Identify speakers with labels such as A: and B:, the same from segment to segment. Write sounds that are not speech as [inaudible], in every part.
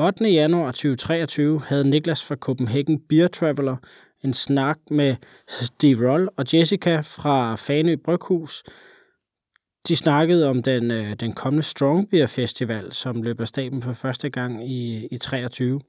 A: 8. januar 2023 havde Niklas fra Copenhagen Beer Traveler en snak med Steve Roll og Jessica fra Fanø Bryghus. De snakkede om den, øh, den kommende Strong Beer Festival, som løber staben for første gang i, i 23.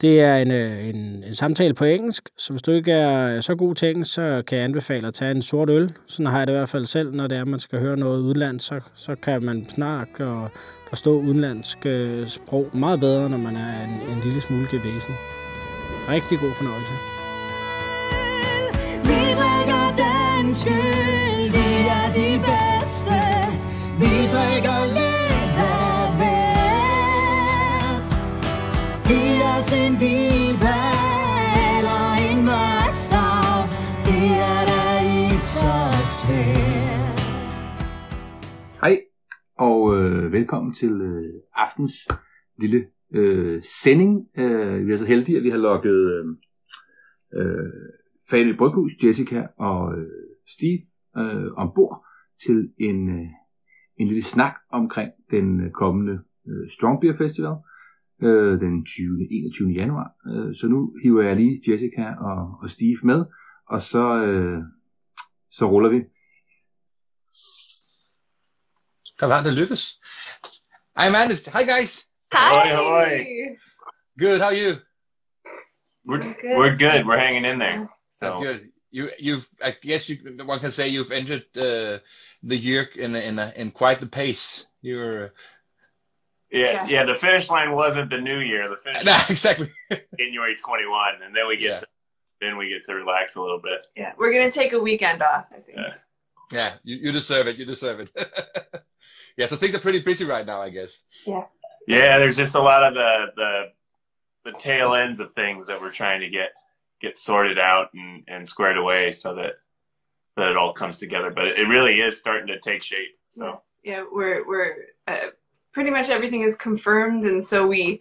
A: Det er en, øh, en, en samtale på engelsk, så hvis du ikke er så god til engelsk, så kan jeg anbefale at tage en sort øl. Sådan har jeg det i hvert fald selv, når det er, man skal høre noget udland, så, så kan man snakke og forstå udenlandsk øh, sprog meget bedre, når man er en, en lille smule gevæsen. Rigtig god fornøjelse.
B: Vi danske os en diva eller en mørk stout. Det er da ikke så svært.
C: Hej, og øh, velkommen til øh, aftens lille øh, sending. Øh, vi er så heldige, at vi har lukket øh, øh, Fanø Bryghus, Jessica og øh, Steve øh, ombord til en, øh, en lille snak omkring den øh, kommende øh, Strong Beer Festival øh, den 20. 21. januar. Øh, så nu hiver jeg lige Jessica og, og Steve med, og så, øh, så ruller vi.
D: Der var det lykkes. I managed. Hi guys.
E: Hi, hi.
D: Good. How are you?
E: We're
F: good.
E: we're good. We're hanging in there. So
D: That's good. You you've I guess you one can say you've entered uh, the year in in in quite the pace. You're
E: yeah,
F: Yeah.
E: yeah, The finish line wasn't the new year. The finish [laughs]
D: no,
E: line
D: exactly.
E: was [laughs] January 21, and then we get
D: Yeah.
E: to, then we get to relax a little bit.
F: Yeah, we're gonna take a weekend off. I think.
E: Yeah.
D: yeah, you, you deserve it. You deserve it. [laughs] yeah, so things are pretty busy right now, I guess.
E: Yeah, Yeah, there's just a lot of the the the tail ends of things that we're trying to get get sorted out and, and squared away so that that it all comes together. But it really is starting to take shape. So
F: Yeah, we're we're uh, pretty much everything is confirmed, and so we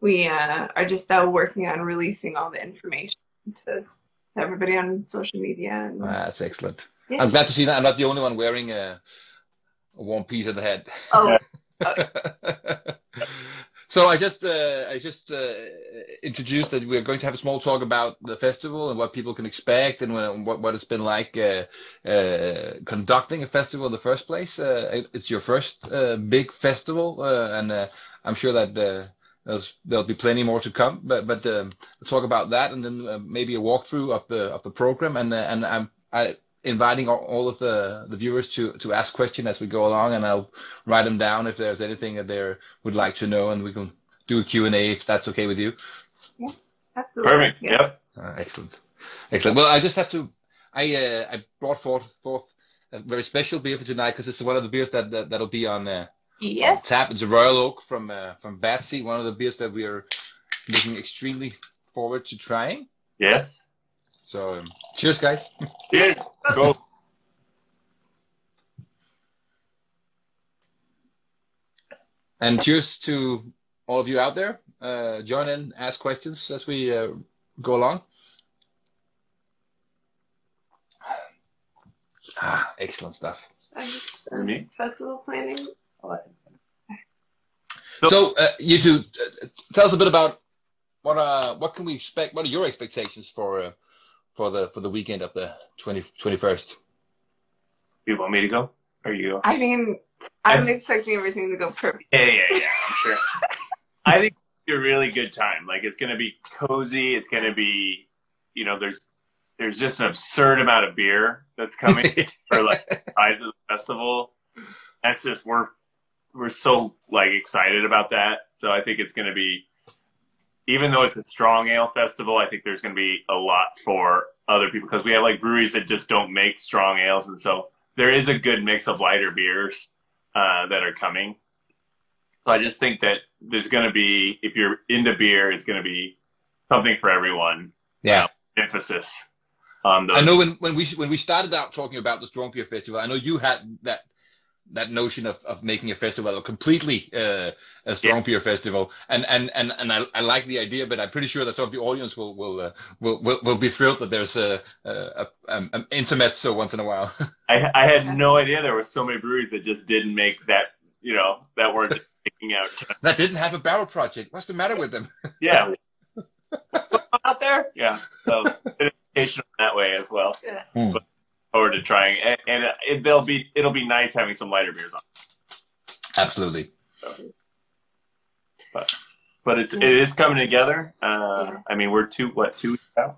F: we uh, are just now working on releasing all the information to everybody on social media. And,
D: Ah, That's excellent.
F: Yeah.
D: I'm glad to see that I'm not the only one wearing a, a warm piece of the head.
F: oh, [laughs]
D: so I just uh, I just uh, introduced that we're going to have a small talk about the festival and what people can expect and what what it's been like uh, uh, conducting a festival in the first place. Uh, it- it's your first uh, big festival, and uh, I'm sure that. There'll be plenty more to come, but but um, we'll talk about that and then maybe a walkthrough of the of the program and and I'm I, inviting all, all of the the viewers to to ask questions as we go along and I'll write them down if there's anything that they would like to know and we can do a Q&A if that's okay with you.
F: Yeah, absolutely.
E: perfect.
F: Yeah.
E: Yep.
D: Uh, excellent, excellent. Well, I just have to. I uh, I brought forth forth a very special beer for tonight because it's one of the beers that, that that'll be on uh,
F: Yes.
D: on tap. It's a Royal Oak from uh, from Bad Seed, one of the beers that we are looking extremely forward to trying.
E: Yes.
D: So um, cheers, guys. [laughs]
E: Cheers. Go.
D: And cheers to all of you out there. Uh, join in, ask questions as we uh, go along. Ah, excellent stuff.
E: Me.
F: Festival planning.
E: So-
D: So, uh, you two, uh, tell us a bit about what uh what can we expect? What are your expectations for uh, for the for the weekend of the 20, 21st?
E: You want me to go? Or you?
F: I mean, I'm expecting everything to go perfect.
E: Yeah, yeah, yeah. I'm sure. I think it's a really good time. Like it's gonna be cozy. It's gonna be, you know, there's there's just an absurd amount of beer that's coming [laughs] for like the size of the festival. That's just we're we're so like excited about that. So I think it's gonna be even though it's a strong ale festival, I think there's gonna be a lot for other people because we have like breweries that just don't make strong ales and so there is a good mix of lighter beers uh, that are coming. So I just think that there's going to be, if you're into beer, it's going to be something for everyone.
D: yeah.
E: Emphasis on those.
D: I know when, when we when we started out talking about the Strong Beer Festival, I know you had that that notion of, of making a festival a completely uh, a strong beer festival, and and and, and I, I like the idea, but I'm pretty sure that some of the audience will will uh, will, will will be thrilled that there's a, a, a um, an intermezzo once in a while. [laughs]
E: I, I had no idea there were so many breweries that just didn't make that, you know, that weren't [laughs] taking out.
D: That didn't have a barrel project. What's the matter with them? [laughs]
E: Yeah,
F: out there.
E: yeah. So education that way as well.
F: Yeah.
E: Forward to trying, and, and it, they'll be it'll be nice having some lighter beers on.
D: Absolutely.
E: But but it's it is coming together. Uh,
F: Yeah.
E: I mean, we're two what two weeks out.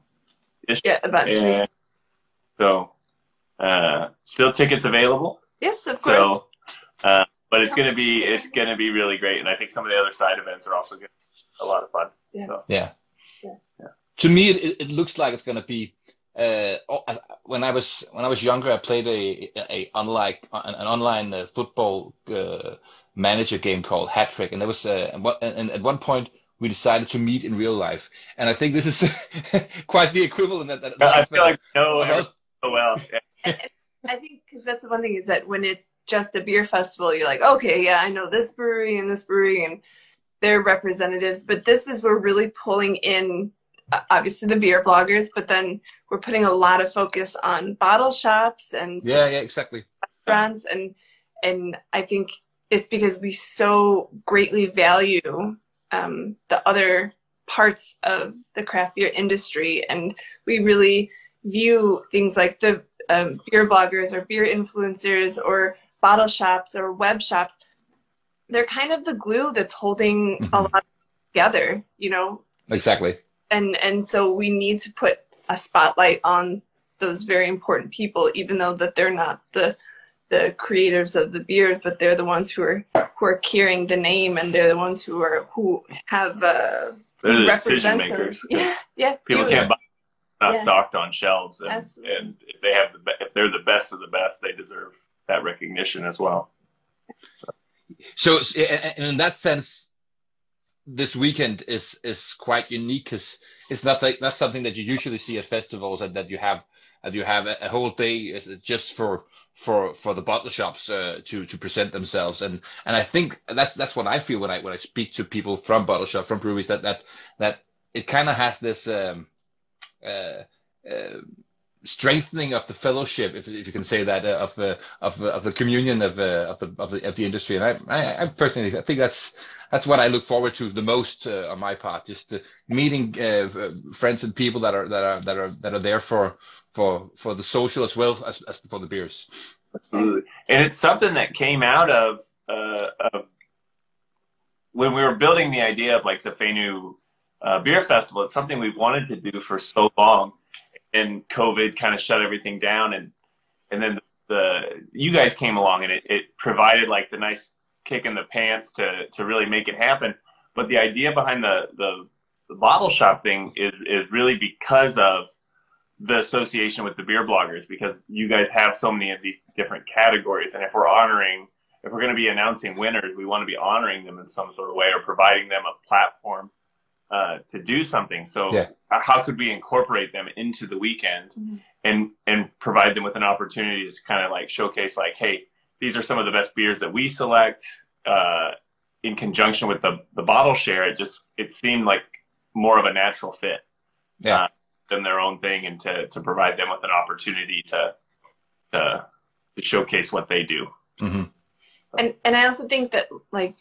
F: Yeah, about two
E: Yeah.
F: weeks.
E: So, uh, still tickets available.
F: Yes, of course.
E: So, uh, but it's gonna be it's gonna be really great, and I think some of the other side events are also gonna be a lot of fun.
F: Yeah.
E: So,
D: Yeah.
F: Yeah.
D: To me, it, it looks like it's going to be. Uh, oh, when I was when I was younger, I played a a unlike an, an online uh, football uh, manager game called Hattrick, and there was uh, and, what- and at one point we decided to meet in real life, and I think this is [laughs] quite the equivalent. That, that
E: I feel like no,
D: Well, [laughs]
E: so well.
F: I think because that's the one thing is that when it's just a beer festival, you're like, okay, yeah, I know this brewery and this brewery and their representatives, but this is we're really pulling in uh, obviously the beer bloggers, but then we're putting a lot of focus on bottle shops and
D: yeah, yeah, exactly.
F: restaurants and and I think it's because we so greatly value um, the other parts of the craft beer industry and we really view things like the um, beer bloggers or beer influencers or bottle shops or web shops they're kind of the glue that's holding a
D: Mhm.
F: lot together you know
D: Exactly.
F: and and so we need to put a spotlight on those very important people even though that they're not the the creators of the beers but they're the ones who are who are carrying the name and they're the ones who are who have uh
E: They're the decision makers.
F: yeah yeah
E: People
F: you-
E: can't buy not
F: Yeah.
E: stocked on shelves, and,
F: Absolutely.
E: and if they have the be- if they're the best of the best, they deserve that recognition as well.
D: So, s- a- a- in that sense, this weekend is is quite unique because it's not like not something that you usually see at festivals, and that you have that you have a, a whole day just for for for the bottle shops uh, to to present themselves, and and I think that's that's what I feel when I when I speak to people from bottle shop from breweries that that that it kind of has this um, uh, uh, strengthening of the fellowship, if, if you can say that, uh, of the of the of the communion of uh, of the of the of the industry. And I, I, I personally I think that's that's what I look forward to the most uh, on my part, just uh, meeting uh, friends and people that are that are that are that are there for for for the social as well as, as for the beers.
E: Absolutely. And it's something that came out of, uh, of when we were building the idea of like the Fanø uh, Beer Festival. It's something we've wanted to do for so long, and COVID kind of shut everything down. And and then the you guys came along, and it, it provided like the nice kick in the pants to to really make it happen. But the idea behind the the, the bottle shop thing is is really because of the association with the beer bloggers because you guys have so many of these different categories and if we're honoring if we're going to be announcing winners we want to be honoring them in some sort of way or providing them a platform uh, to do something so
D: Yeah.
E: how could we incorporate them into the weekend
F: Mhm.
E: and and provide them with an opportunity to kind of like showcase like hey these are some of the best beers that we select uh, in conjunction with the the bottle share it just it seemed like more of a natural fit
D: Yeah.
E: Uh, than their own thing and to, to provide them with an opportunity to, to to showcase what they do.
D: hmm
F: and and I also think that like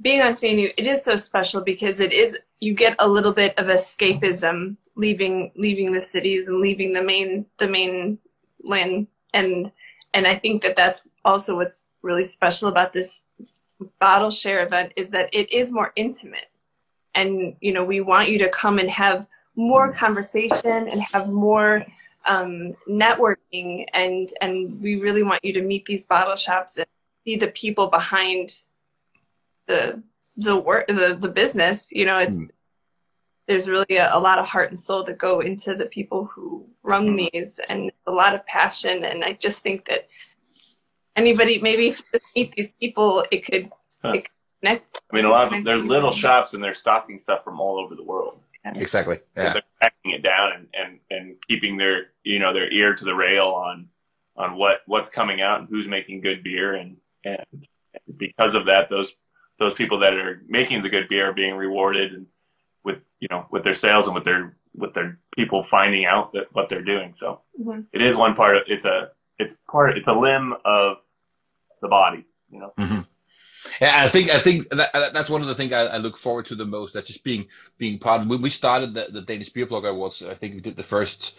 F: being on Fanø, it is so special because it is you get a little bit of escapism leaving leaving the cities and leaving the main the main land. And and I think that that's also what's really special about this bottle share event is that it is more intimate. And you know we want you to come and have more conversation and have more um, networking and and we really want you to meet these bottle shops and see the people behind the the work the the business you know it's
D: Mm.
F: there's really a, a lot of heart and soul that go into the people who run these and a lot of passion and i just think that anybody maybe if you just meet these people it could
E: Huh.
F: it could connect
E: I mean, a lot of
F: connect
E: they're
F: you.
E: little shops and they're stocking stuff from all over the world.
D: Exactly. Yeah.
E: They're tracking it down and, and, and keeping their you know their ear to the rail on on what what's coming out and who's making good beer and and because of that those those people that are making the good beer are being rewarded and with you know with their sales and with their with their people finding out that what they're doing. So
F: Mhm.
E: it is one part. Of, it's a it's part. It's a limb of the body. You know.
D: hmm Yeah, I think I think that, that- that's one of the things I, I look forward to the most. That's just being being part. Of, when we started the, the Danish Beer Blogger Awards, I think we did the first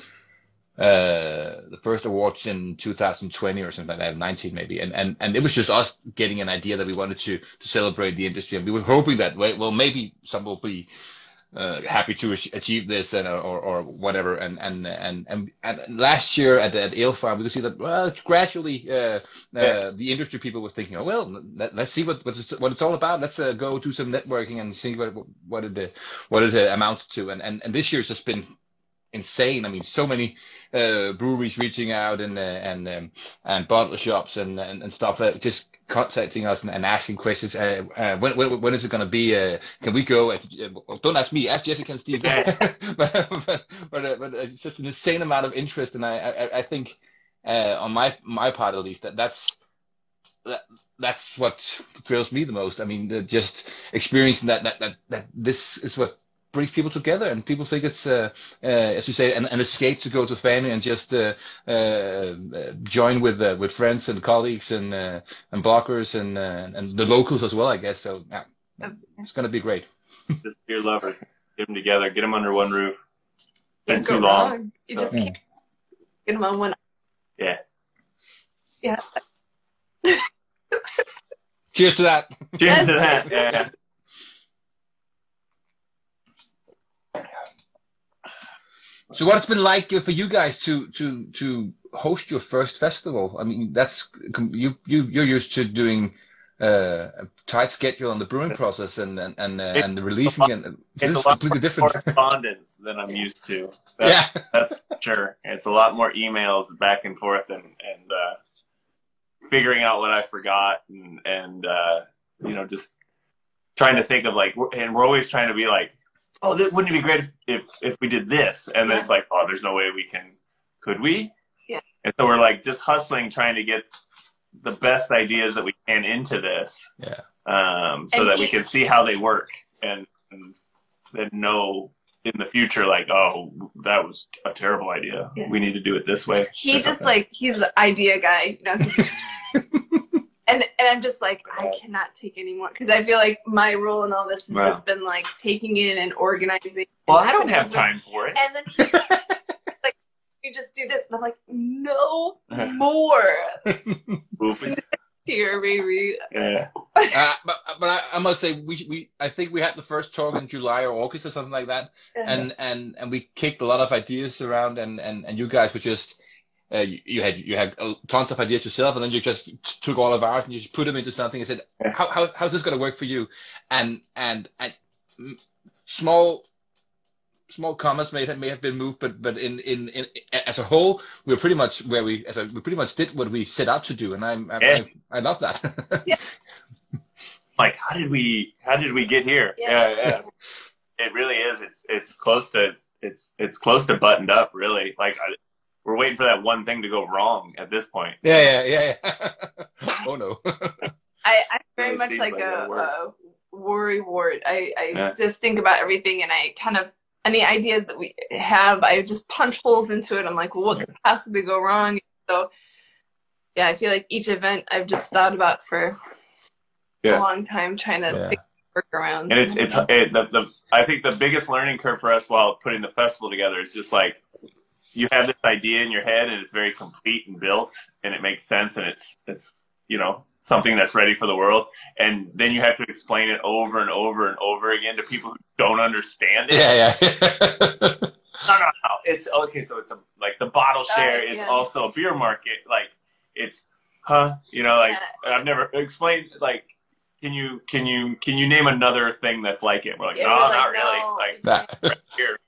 D: uh the first awards in 2020 or something like that, 19 maybe, and and and it was just us getting an idea that we wanted to to celebrate the industry, and we were hoping that well, maybe some will be uh, happy to achieve this and or, or whatever. And and and and, and last year at at Alefarm, we could see that well, gradually uh, uh,
E: Yeah.
D: the industry people were thinking, oh well, let, let's see what what it's, what it's all about. Let's uh, go do some networking and see what what it what it amounts to. And and and this year's just been insane. I mean, so many uh, breweries reaching out and uh, and um, and bottle shops and and, and stuff uh, just contacting us and, and asking questions. Uh, uh, when, when when is it going to be? Uh, can we go? Don't ask me. Ask Jessica and Steve. [laughs] but but but, uh, but it's just an insane amount of interest, and I I, I think uh, on my my part at least that that's that, that's what thrills me the most. I mean, just experiencing that, that that that this is what brings people together, and people think it's, uh, uh, as you say, an, an escape to go to family and just uh, uh, uh, join with uh, with friends and colleagues and uh, and blockers and uh, and the locals as well, I guess. So yeah, it's going to be great. [laughs]
E: Just beer lovers, get them together, get them under one roof. Been too long.
F: wrong. You
E: so-
F: just can't get them on one.
E: Yeah.
F: Yeah.
D: Cheers to that.
E: Cheers to that. Yeah.
D: So what it's been like uh, for you guys to to to host your first festival? I mean, that's you you you're used to doing uh, a tight schedule on the brewing process and and and, uh, and the releasing and
E: It's
D: this
E: a
D: is
E: lot
D: completely
E: more
D: different.
E: correspondence [laughs] than I'm used to. That's,
D: yeah,
E: that's sure. It's a lot more emails back and forth and and uh, figuring out what I forgot and and uh, you know just trying to think of like and we're always trying to be like oh that wouldn't it be great if if, if we did this and then it's like oh there's no way we can could we
F: Yeah.
E: and so we're like just hustling trying to get the best ideas that we can into this
D: yeah.
E: um, so
F: And
E: that we can see how they work and, and then know in the future, like, oh, that was a terrible idea.
F: Yeah.
E: We need to do it this way.
F: He just
E: something.
F: like he's the idea guy, you know. [laughs] [laughs] he's- and and I'm just like I cannot take anymore because I feel like my role in all this has
E: Wow.
F: just been like taking in and organizing.
E: well,
F: and
E: I don't have time for it.
F: And then he's [laughs] like, you just do this, and I'm like, no
E: Uh-huh.
F: more [laughs]
E: Oof.
F: here, baby.
E: yeah.
D: Uh, but but I, I must say we we I think we had the first talk in July or August or something like that, and and and we kicked a lot of ideas around, and and and you guys were just. Uh, you, you had you had uh, tons of ideas yourself, and then you just took all of ours and you just put them into something and said, "How how how's this going to work for you?" And and and small small comments may have may have been moved, but but in in, in as a whole, we're pretty much where we as a, we pretty much did what we set out to do, and I'm, I'm
E: Yeah.
D: I, I love that. [laughs] yeah.
E: Like, how did we? How did we get here?
F: Yeah.
E: yeah. yeah. It really is. It's it's close to it's it's close to buttoned up. Really, like I, we're waiting for that one thing to go wrong at this point.
D: Yeah, yeah, yeah, yeah. [laughs] oh no. [laughs]
F: I, I'm very much like,
E: like
F: a,
E: that'll
F: a worry wart. I, I
E: Yeah.
F: just think about everything and I kind of any ideas that we have, I just punch holes into it. I'm like, well, what could possibly go wrong? So yeah, I feel like each event I've just thought about for
E: Yeah.
F: a long time trying to
D: Yeah.
F: think workarounds.
E: and it's it's it, the, the I think the biggest learning curve for us while putting the festival together is just like you have this idea in your head and it's very complete and built and it makes sense and it's it's you know something that's ready for the world and then you have to explain it over and over and over again to people who don't understand it.
D: yeah, yeah. [laughs]
E: No, no, no. It's okay. So it's a, like the bottle share
F: Uh,
E: is
F: yeah.
E: also a beer market. Like it's, huh? You know, like I've never explained. Like, can you can you can you name another thing that's like it? We're like,
F: Yeah,
E: no,
F: we're
E: not
F: like,
E: really.
F: no.
E: Like
D: that.
E: here,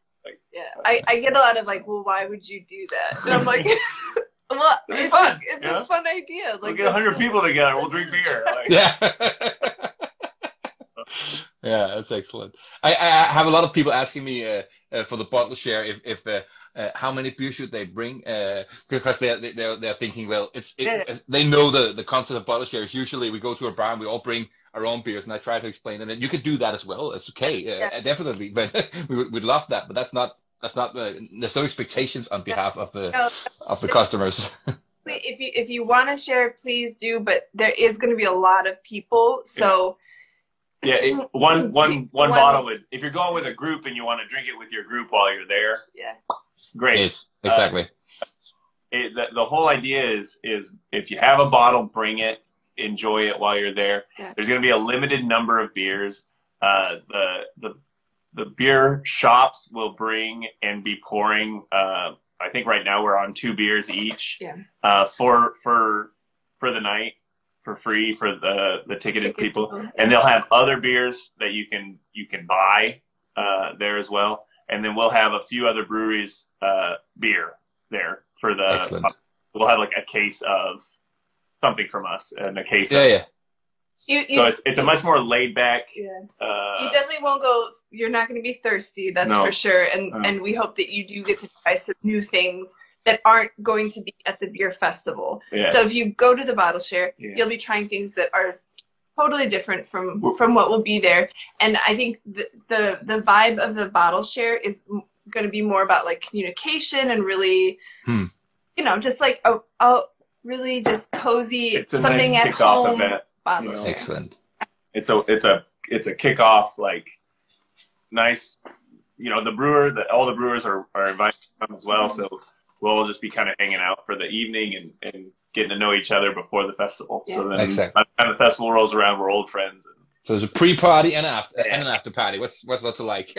F: yeah, I, I get a lot of like, well, why would you do that? And I'm like, [laughs] [laughs] well,
E: It'd
F: it's,
E: fun,
F: a, it's
E: you know?
F: a fun idea. Like,
E: we'll get a hundred
F: is-
E: people together. We'll drink beer. Like,
D: yeah. [laughs] yeah, that's excellent. I, I have a lot of people asking me uh, uh, for the bottle share if if uh, uh, how many beers should they bring uh, because they're they're they're thinking well it's it,
E: Yeah.
D: they know the the concept of bottle shares. Usually we go to a bar and we all bring our own beers, and I try to explain it. And you could do that as well. It's okay, uh,
F: Yeah.
D: definitely. But we would we'd love that. But that's not that's not uh, there's no expectations on behalf of the
F: No,
D: of the customers. [laughs]
F: if you if you want to share, please do. But there is going to be a lot of people, so
E: Yeah, it, one, [laughs] one, one
F: One-
E: bottle would. If you're going with a group and you want to drink it with your group while you're there,
F: yeah.
E: great.
D: Yes, exactly.
E: It, the, the whole idea is is if you have a bottle, bring it, enjoy it while you're there.
F: Yeah.
E: There's going to be a limited number of beers. Uh, the the the beer shops will bring and be pouring. Uh, I think right now we're on two beers each.
F: Yeah.
E: Uh, for for for the night for free for the the ticketed
F: Ticket
E: people and they'll have other beers that you can you can buy uh, there as well. And then we'll have a few other breweries uh, beer there for the.
D: Excellent.
E: We'll have like a case of something from us and a case.
D: Yeah,
E: of,
D: yeah.
F: You, you,
E: So it's it's a much more laid back.
F: yeah.
E: Uh,
F: you definitely won't go. You're not going to be thirsty, that's
E: No.
F: for sure. And
E: No.
F: and we hope that you do get to try some new things that aren't going to be at the beer festival.
E: yeah.
F: So if you go to the bottle share,
E: Yeah.
F: you'll be trying things that are totally different from from what will be there. And I think the the, the vibe of the bottle share is going to be more about like communication and really,
D: Hmm.
F: you know, just like a, a really just cozy something
E: nice
F: at home
E: event.
F: Bottle
E: you know.
D: Excellent.
E: It's a it's a it's a kickoff like nice. You know the brewer, the, all the brewers are, are invited to come as well. So we'll all just be kind of hanging out for the evening and, and getting to know each other before the festival. So then
D: Exactly.
E: by the time the festival rolls around, we're old friends. And
D: So there's a pre-party and an after
E: Yeah.
D: and an after party. What's what's what's it like? [laughs]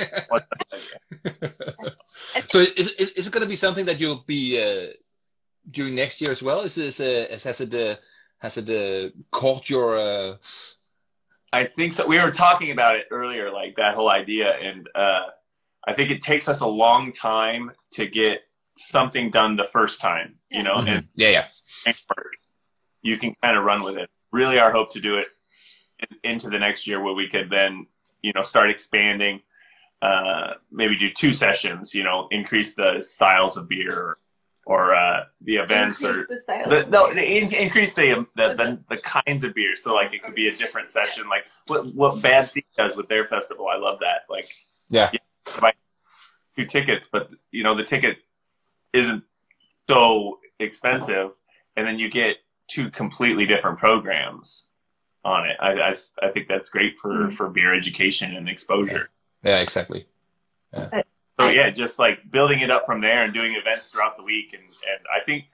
D: [laughs] so is, is is it going to be something that you'll be uh, doing next year as well? Is this uh, has has it uh, has it uh, caught your? Uh...
E: I think so. We were talking about it earlier, like that whole idea, and uh, I think it takes us a long time to get something done the first time. You know,
D: Mhm.
E: and
D: Yeah, yeah.
E: you can kind of run with it. Really, our hope to do it in, into the next year, where we could then, you know, start expanding. Uh, maybe do two sessions. You know, increase the styles of beer, or uh, the events,
F: Increase
E: or
F: the style.
E: the, no, in, increase the, um, the the the kinds of beer. So like it could be a different session, like what what Bad Seed does with their festival. I love that. Like
D: Yeah.
E: two tickets, but you know the ticket isn't so expensive, and then you get two completely different programs on it. I, I, I think that's great for,
F: Mhm.
E: for beer education and exposure.
D: Yeah, exactly.
E: So yeah, just like building it up from there and doing events throughout the week, and, and I think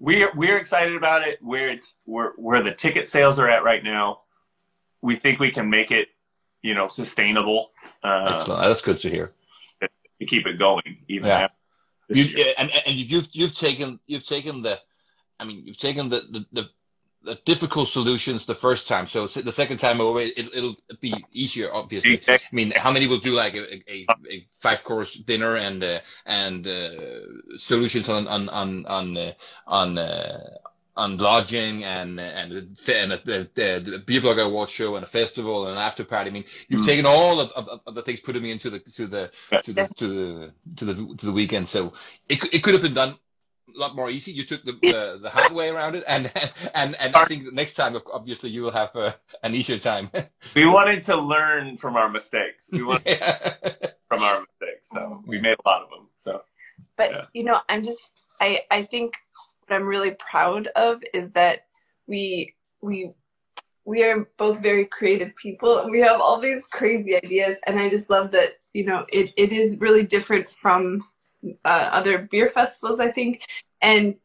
E: we're we're excited about it. Where it's where where the ticket sales are at right now, we think we can make it, you know, sustainable uh,
D: Excellent. That's good to hear.
E: to keep it going even
D: Yeah.
E: after
D: You've, and and you've you've taken you've taken the, I mean you've taken the the, the, the difficult solutions the first time. So the second time over, it, it'll be easier, obviously. I mean, how many will do like a, a, a five course dinner and uh, and uh, solutions on on on on uh, on uh, on lodging and and and the, the, the beer blogger award show and a festival and an after party. I mean, you've
E: Mm.
D: taken all of, of, of the things, put them into the to the to the to the to the to the weekend. So it could- it could have been done a lot more easy. You took the the, the hard way around it, and and and I think next time, obviously, you will have uh, an easier time. [laughs]
E: We wanted to learn from our mistakes. We wanted from our mistakes, so we made a lot of them. So
F: But
E: Yeah.
F: you know, I'm just I I think what I'm really proud of is that we we we are both very creative people and we have all these crazy ideas and I just love that, you know, it, it is really different from uh, other beer festivals, I think. And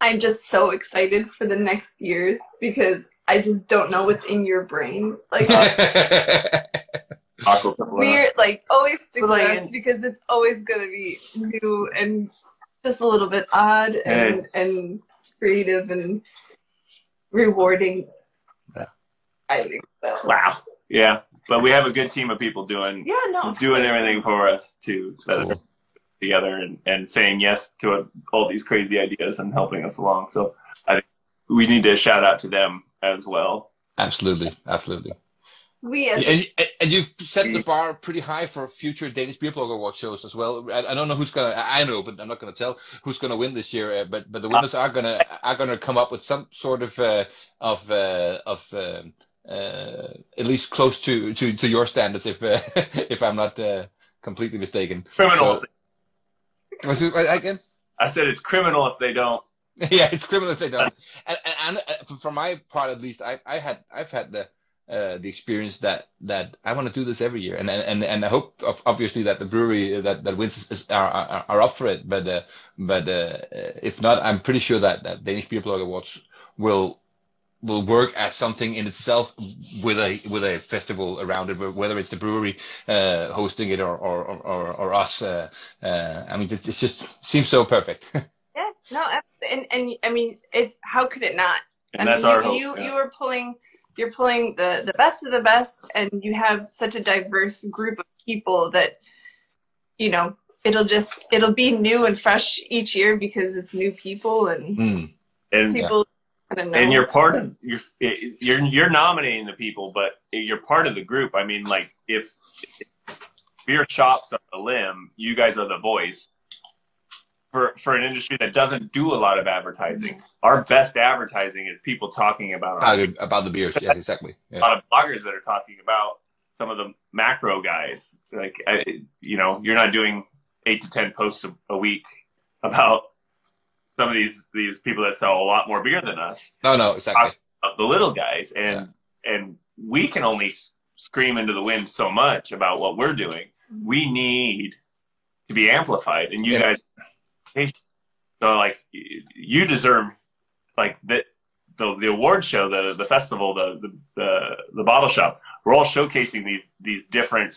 F: I'm just so excited for the next years because I just don't know what's in your brain. Like [laughs]
E: Aqua Capoeira.
F: we're like always stick with us because it's always gonna be new and just a little bit odd and and creative and rewarding.
E: Yeah.
F: I think so.
E: Wow. Yeah, but we have a good team of people doing
F: Yeah, no.
E: doing everything for us too, that
D: Cool.
E: Together and, and saying yes to all these crazy ideas and helping us along. So I think we need to shout out to them as well.
D: Absolutely, absolutely.
F: We as
D: And, and you've set the bar pretty high for future Danish Beer Blogger Award shows as well. I, I don't know who's gonna. I know, but I'm not gonna tell who's gonna win this year. Uh, but but the winners are gonna are gonna come up with some sort of uh, of uh, of um, uh, at least close to, to, to your standards, if uh, [laughs] if I'm not uh, completely mistaken.
E: Criminal.
D: So- Was it again?
E: I said it's criminal if they don't [laughs]
D: yeah, it's criminal if they don't. [laughs] And, and, and uh, for my part, at least, I, I had, I've had the, uh, the experience that that I want to do this every year, and and and I hope obviously that the brewery that that wins is, are, are, are up for it. But uh, but uh, if not, I'm pretty sure that, that Danish Beer Blog Awards will will work as something in itself with a with a festival around it, whether it's the brewery uh, hosting it or or or, or us. Uh, uh, I mean, it, it just seems so perfect. [laughs]
F: yeah, no, and and I mean, it's how could it not?
E: And
F: I
E: that's
F: mean,
E: our
F: you,
E: hope.
F: you
E: yeah.
F: you are pulling you're pulling the the best of the best, and you have such a diverse group of people that you know it'll just it'll be new and fresh each year because it's new people and
D: Mm.
E: and
F: people kind of know.
E: And you're part of you're you're you're nominating the people, but you're part of the group. I mean, like if, if beer shops are the limb, you guys are the voice for for an industry that doesn't do a lot of advertising. Our best advertising is people talking about our
D: About, about the beers, yes, exactly. [laughs]
E: a lot of bloggers that are talking about some of the macro guys. Like, I, you know, you're not doing eight to ten posts a, a week about some of these these people that sell a lot more beer than us,
D: No, no, exactly.
E: the little guys, and and we can only scream into the wind so much about what we're doing. We need to be amplified, and you
D: Yeah.
E: guys. So like, you deserve like that the the award show, the the festival, the the the, the bottle shop. We're all showcasing these these different.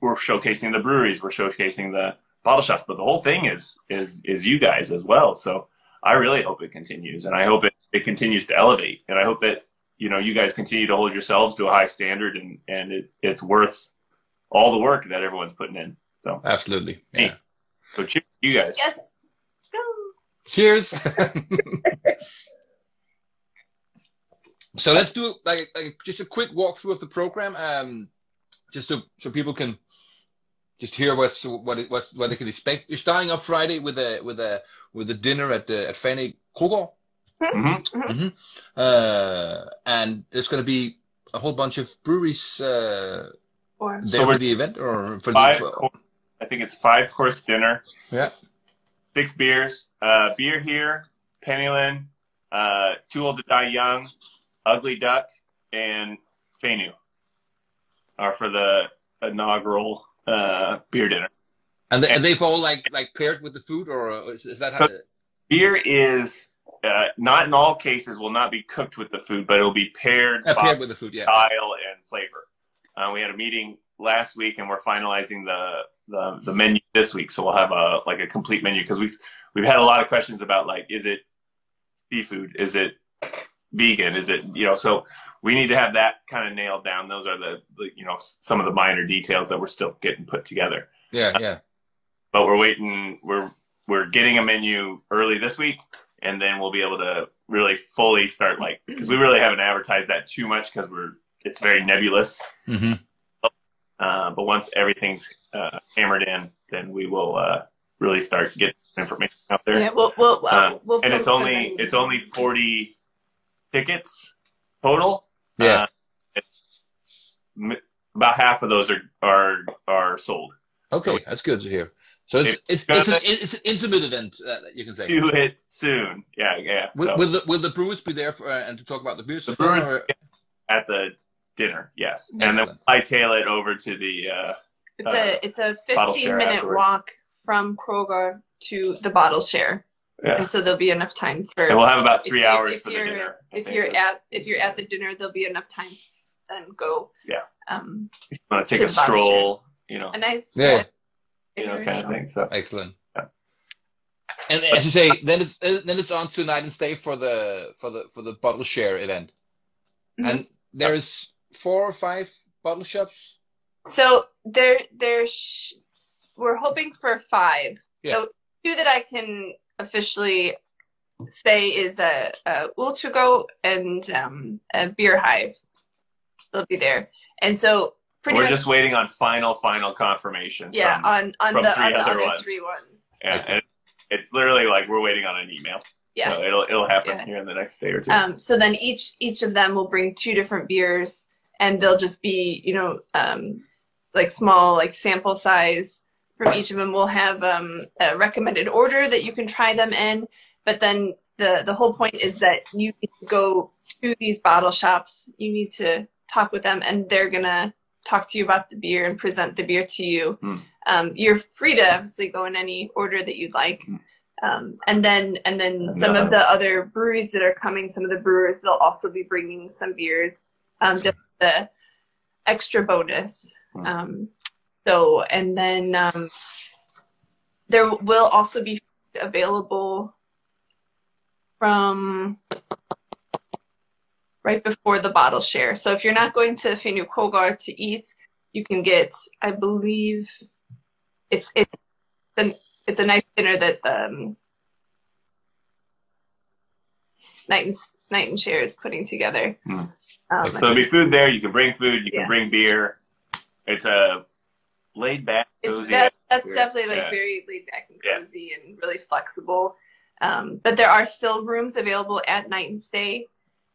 E: We're showcasing the breweries. We're showcasing the bottle shops, but the whole thing is is is you guys as well. So I really hope it continues, and I hope it, it continues to elevate, and I hope that you know you guys continue to hold yourselves to a high standard, and and it, it's worth all the work that everyone's putting in. So
D: Absolutely. Yeah.
E: so cheers, to you guys.
F: yes. Go.
D: Cheers. [laughs] so let's do like, like just a quick walkthrough of the program, um, just so so people can just hear what's what it, what what they can expect. You're starting off Friday with a with a with a dinner at the at Fanø Krogård,
E: hmm
D: uh, and there's going to be a whole bunch of breweries uh,
F: Or
D: there
E: we're-
D: for the event or for
E: Five.
D: the
E: cour- I think it's five course dinner.
D: yeah
E: six beers. Uh, beer here, Penyllan, uh, Too Old to Die Young, Ugly Duck, and Fanø are for the inaugural uh, beer dinner.
D: and, they, and they've all like like paired with the food or is, is that how?
E: Beer is uh, not in all cases will not be cooked with the food, but it will be paired
D: Uh,
E: by
D: paired with the food, yeah.
E: style and flavor. Uh, we had a meeting last week, and we're finalizing the, the the menu this week. So we'll have a like a complete menu because we've we've had a lot of questions about like, is it seafood? Is it vegan? Is it you know? So we need to have that kind of nailed down. Those are the, the you know some of the minor details that we're still getting put together.
D: Yeah, yeah.
E: But we're waiting. We're we're getting a menu early this week, and then we'll be able to really fully start like because we really haven't advertised that too much because we're it's very nebulous.
D: hmm
E: Uh, but once everything's uh, hammered in, then we will uh, really start getting information out there.
F: yeah, we'll we'll, uh,
E: Uh,
F: we'll
E: and it's only it's only forty tickets total.
D: Yeah.
E: Uh, about half of those are are are sold.
D: Okay, that's good to hear. So it's it's
E: gonna
D: it's an,
E: say-
D: it's an intimate event, uh, you can say.
E: Do it soon. Yeah, yeah.
D: Will,
E: So,
D: will the will the brewers be there for, uh, and to talk about the beers?
E: the brewers
D: or-
E: at the dinner, yes, and then I tail it over to the. Uh,
F: It's
E: uh,
F: a it's a 15 minute
E: afterwards.
F: walk from Krogård to the bottle share,
E: yeah,
F: and so there'll be enough time for.
E: and we'll have about three
F: you-
E: hours
F: if
E: for the
F: you're-
E: dinner.
F: If you're at if you're at the dinner, there'll be enough time to then go.
E: Yeah.
F: Um, You
E: want to take
F: to
E: a
F: the bottle
E: stroll, you know,
F: a nice.
D: Yeah.
E: you know, kind of thing. So
D: Excellent.
E: Yeah.
D: And as you say, then it's uh, then it's on to night and stay for the for the for the bottle share event,
F: Mhm.
D: and there's four or five bottle shops.
F: So there, there's, we're hoping for five.
D: Yeah.
F: The two that I can officially say is a, a Ultugo and um, a Beer Hive. They'll be there, and so pretty
E: we're
F: much,
E: just waiting on final, final confirmation.
F: yeah,
E: from,
F: on on
E: from
F: the,
E: three
F: on the
E: other
F: other
E: ones.
F: three ones.
E: yeah, and it's literally like we're waiting on an email.
F: Yeah.
E: so it'll it'll happen
F: Yeah.
E: here in the next day or two.
F: Um, so then each each of them will bring two different beers, and they'll just be you know um, like small like sample size from each of them. We'll have um, a recommended order that you can try them in, but then the the whole point is that you need to go to these bottle shops. You need to talk with them, and they're gonna talk to you about the beer and present the beer to you.
E: Hmm.
F: Um, you're free to obviously go in any order that you'd like.
E: Hmm.
F: Um, and then and then some
E: No.
F: of the other breweries that are coming, some of the brewers they'll also be bringing some beers, um, just the extra bonus.
E: Hmm.
F: Um, so and then um, there will also be available from right before the bottle share. So if you're not going to Fanø Krogård to eat, you can get, I believe, it's it's an, it's a nice dinner that um, Night and Night and Share is putting together.
E: Hmm.
F: Um,
E: So there'll be food there. You can bring food. You can bring beer. It's a laid back,
F: it's
E: cozy.
F: that, that's
E: atmosphere.
F: definitely like
E: Yeah.
F: very laid back and
E: Yeah.
F: cozy and really flexible. Um, but there are still rooms available at night and stay,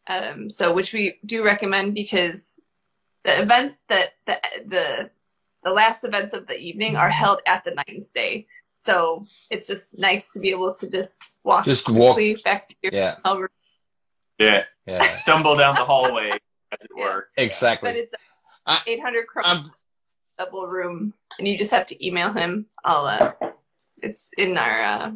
F: um, so which we do recommend because the events that the the the last events of the evening are held at the night and stay. So it's just nice to be able to just walk
D: Just walk.
F: quickly back to your
D: Yeah,
F: hotel room.
E: Yeah.
D: yeah,
E: Stumble down the hallway, as it
F: Yeah.
E: were.
F: But it's
D: I-
F: 800 kroner
D: I'm
F: double room, and you just have to email him. I'll uh, it's in our uh,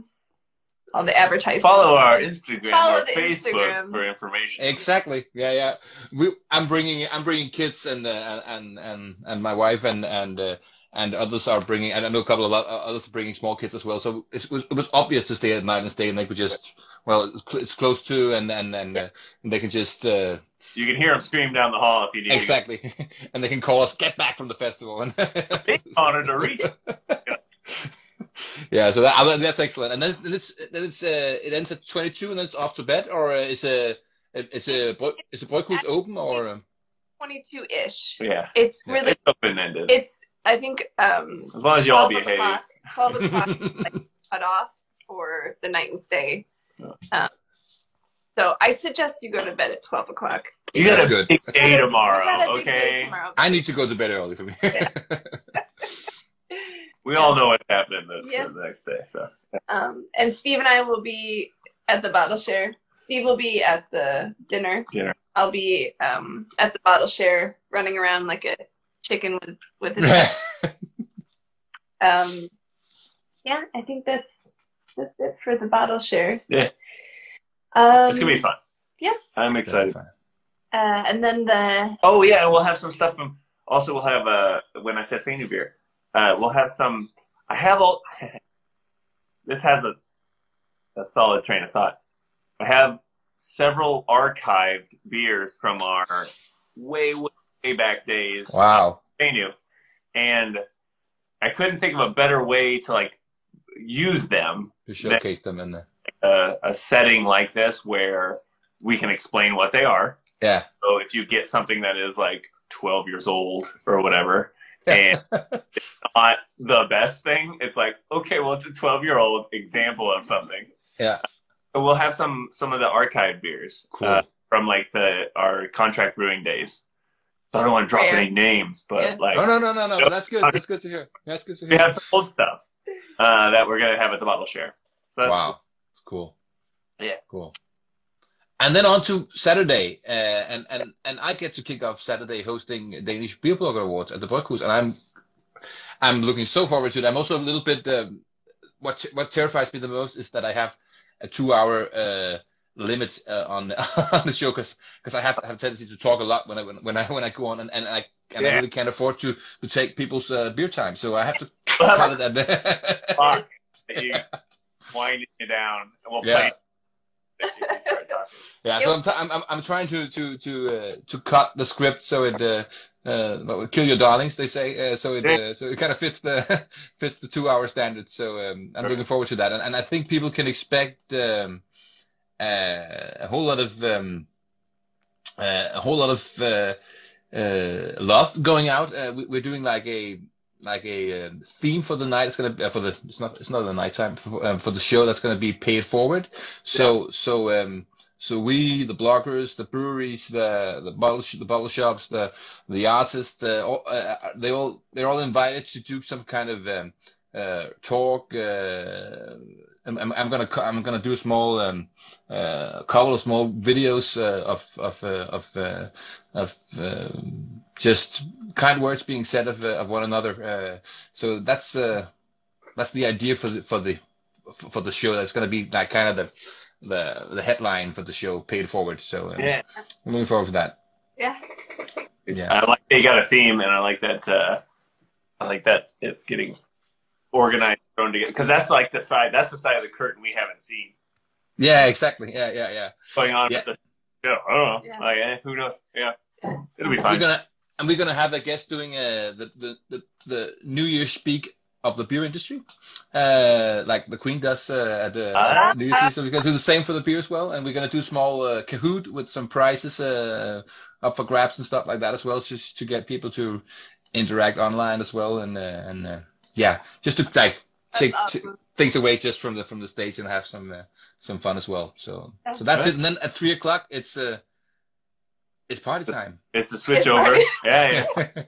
F: all the advertising.
E: Follow our Instagram
F: Follow
E: or
F: the
E: Facebook
F: Instagram.
E: for information.
D: Exactly. Yeah, yeah. We, I'm bringing, I'm bringing kids and uh, and and and my wife and and uh, and others are bringing, and I know a couple of others are bringing small kids as well. So it was it was obvious to stay at night and stay, and they could just, well, it's close to, and and and, uh, and they can just uh,
E: You can hear them scream down the hall if you need
D: exactly, [laughs] and they can call us, get back from the festival, and
E: to. Honor to reach. [laughs]
D: yeah. So that uh, that's excellent. And then then it's then it's uh, it ends at 22, and then it's off to bed, or uh, is a is a Bro- is the Bryghus open or? Um,
F: 22 ish.
E: Yeah.
F: It's really
E: It's open ended.
F: it's I think um
E: As long as you all behave.
F: o'clock, 12 [laughs] o'clock cut off for the night and stay.
E: Yeah.
F: Um, so I suggest you go to bed at 12 o'clock.
E: You got
D: That's
E: a
D: good.
E: big day tomorrow,
F: you got a big day
E: okay?
F: tomorrow.
D: I need to go to bed early for me. [laughs]
E: We all know what's happening the,
F: Yes.
E: the next day. So
F: Um, and Steve and I will be at the bottle share. Steve will be at the dinner.
E: Dinner.
F: I'll be um, at the bottle share, running around like a chicken with with his. um, yeah, I think that's that's it for the bottle share.
E: Yeah.
F: Um,
E: it's gonna be fun.
F: Yes, uh,
E: I'm excited.
F: and then the
E: Oh yeah, and we'll have some stuff from. Also, we'll have uh when I said Fanø beer, uh, we'll have some. I have all. [laughs] this has a a solid train of thought. I have several archived beers from our way way, way back days.
D: wow.
E: Fanø, and I couldn't think of a better way to like use them
D: To showcase them in the
E: uh, a setting like this where we can explain what they are.
D: yeah.
E: So if you get something that is like 12 years old or whatever, and [laughs] not the best thing, it's like, okay, well, it's a 12 year old example of something.
D: Yeah.
E: So we'll have some some of the archive beers
D: Cool.
E: uh, from like the our contract brewing days. So I don't want to drop
F: Rare.
E: any names, but
F: Yeah.
E: like
D: no, no, no, no, no. But that's good. [laughs] That's good to hear. That's good to hear.
E: we have some old stuff uh, that we're gonna have at the bottle share. So that's
D: wow. It's cool.
E: Yeah.
D: Cool. And then on to Saturday, uh, and and and I get to kick off Saturday hosting Danish Beer Blogger Awards at the Bryghus, and I'm I'm looking so forward to it. I'm also a little bit um, what what terrifies me the most is that I have a two hour uh, limit uh, on [laughs] on the show because because I have have a tendency to talk a lot when I when, when I when I go on and, and I and I really can't afford to to take people's uh, beer time, so I have to [laughs] cut it
E: a
D: at
E: clock that you winding you down, and we'll
D: Yeah.
E: play. if you start talking.
D: Yeah, so I'm, t- I'm I'm trying to to to uh, to cut the script so it uh, uh kill your darlings they say uh, so it uh, so it kind of fits the [laughs] fits the two hour standard. So um, I'm
E: Sure.
D: looking forward to that, and, and I think people can expect um, a whole lot of um, uh, a whole lot of uh, uh, love going out. Uh, we, we're doing like a like a uh, theme for the night. It's gonna uh, for the it's not it's not the nighttime for, um, for the show. That's gonna be paid forward. So so um so we the bloggers, the breweries, the the bottle sh- the bottle shops, the the artists, uh, all, uh, they all they're all invited to do some kind of um, uh, talk. Uh, I'm, I'm, I'm gonna I'm gonna do a small um, uh, couple of small videos uh, of of uh, of uh, of uh, just kind words being said of uh, of one another. Uh, so that's uh, that's the idea for the for the for the show. That's gonna be like kind of the the the headline for the show, paid forward. So um,
E: Yeah.
D: I'm looking forward to that.
F: Yeah.
D: Yeah.
E: I like they got a theme, and I like that. Uh, I like that it's getting organized, thrown together, because that's like the side. That's the side of the curtain we haven't seen
D: Yeah, exactly. Yeah, yeah, yeah.
E: going on
D: Yeah.
E: with the show. I don't know.
F: Yeah.
E: Like, eh, who knows? Yeah, it'll be
D: We're
E: fine.
D: gonna and we're gonna have a guest doing uh, the, the the the New Year speak of the beer industry, uh, like the Queen does uh, at the
E: Ah.
D: New Year's So we're gonna do the same for the beer as well, and we're gonna do small uh, Kahoot with some prizes uh, up for grabs and stuff like that as well, just to get people to interact online as well, and uh, and uh, yeah, just to like take
F: awesome.
D: t- things away just from the from the stage and have some uh, some fun as well. So
F: That's
D: so that's
E: good.
D: it. And then at three o'clock, it's uh, it's party time.
E: It's the switch
F: It's
E: over.
F: right. [laughs]
E: Yeah, yeah. [laughs]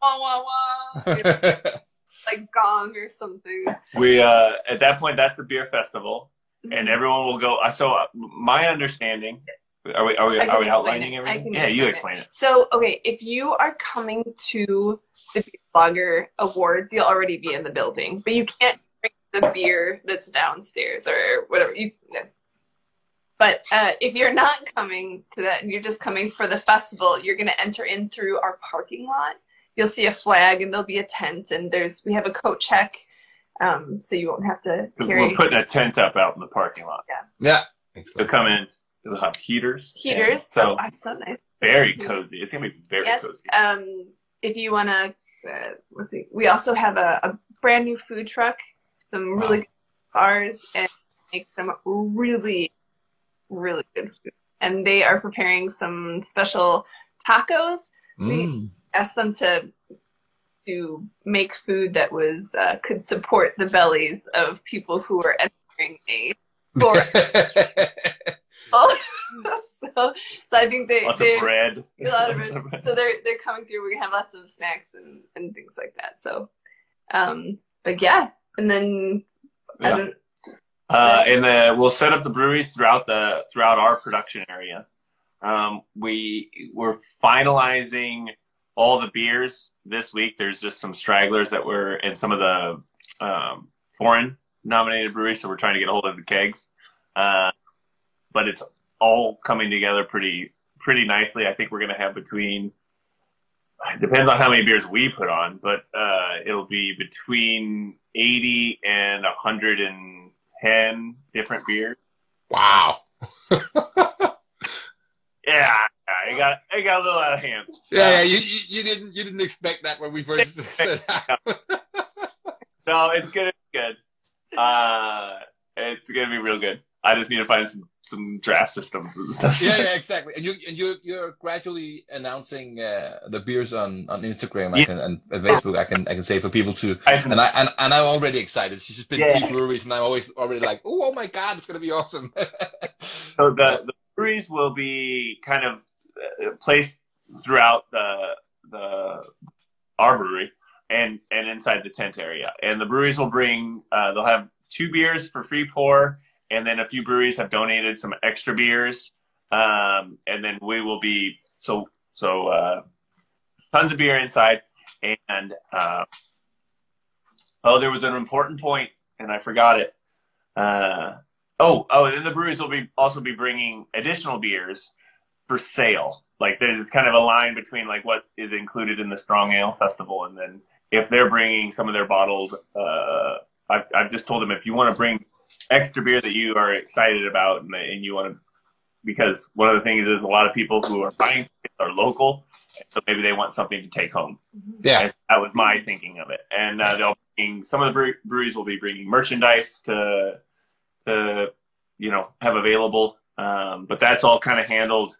F: Wah, wah, wah. [laughs] like gong or something.
E: We uh, at that point, that's the beer festival,
F: Mm-hmm.
E: and everyone will go. uh, So uh, my understanding. Are we are we are we outlining
F: it.
E: Everything?
F: can
E: Yeah, you
F: explain
E: explain it.
F: So, okay, if you are coming to the Beer Blogger Awards, you'll already be in the building, but you can't drink the beer that's downstairs or whatever. You, no. But uh, if you're not coming to that and you're just coming for the festival, you're going to enter in through our parking lot. You'll see a flag and there'll be a tent, and there's we have a coat check, um, so you won't have to carry
E: We're putting a tent up out in the parking lot.
D: yeah. Yeah.
E: They'll come in. They'll have heaters.
F: heaters.
E: And So
F: oh, that's so nice.
E: very cozy. It's gonna be very
F: yes.
E: cozy.
F: Um, if you want to, uh, let's see. We also have a, a brand new food truck, some
D: Wow.
F: really good bars, and make some really, really good food. And they are preparing some special tacos.
D: Mm.
F: Asked them to to make food that was uh, could support the bellies of people who are entering a [laughs] [laughs] store. [laughs] so, so I think they
E: Lots of bread.
F: a lot of [laughs]
E: Lots
F: it.
E: of bread.
F: So they're they're coming through. We're gonna have lots of snacks and, and things like that. So, um, but yeah, and then I
E: Yeah.
F: don't.
E: Uh, and the, we'll set up the breweries throughout the throughout our production area. Um, we we're finalizing all the beers this week. There's just some stragglers that were in some of the um, foreign nominated breweries, so we're trying to get a hold of the kegs. Uh, but it's all coming together pretty pretty nicely. I think we're going to have between it depends on how many beers we put on, but uh, it'll be between 80 and 110 different beers.
D: wow. [laughs]
E: Yeah, I got I got a little out of hand.
D: Yeah, yeah. You, you you didn't you didn't expect that when we first [laughs] said that.
E: No, it's gonna be good. Uh, it's gonna be real good. I just need to find some some draft systems and stuff.
D: yeah, yeah, [laughs] exactly. And you and you you're gradually announcing uh, the beers on, on Instagram
E: Yeah.
D: can, and and Facebook. I can I can say for people to
E: I-
D: and I and, and I'm already excited. She's just been
E: Yeah.
D: three breweries, and I'm always already like, oh, oh my god, it's gonna be awesome. [laughs]
E: So the, the breweries will be kind of uh, placed throughout the the our brewery and and inside the tent area. And the breweries will bring uh, they'll have two beers for free pour, and then a few breweries have donated some extra beers. Um, and then we will be so so uh, tons of beer inside. And uh, oh, there was an important point, and I forgot it. Uh, Oh, oh, and then the breweries will be also be bringing additional beers for sale. Like there's kind of a line between like what is included in the Strong Ale Festival, and then if they're bringing some of their bottled, uh, I've, I've just told them if you want to bring extra beer that you are excited about and, and you want to, because one of the things is a lot of people who are buying are local, so maybe they want something to take home.
D: yeah,
E: That's- That was my thinking of it. And uh, they'll bring some of the breweries will be bringing merchandise to to you know have available. Um, but that's all kind of handled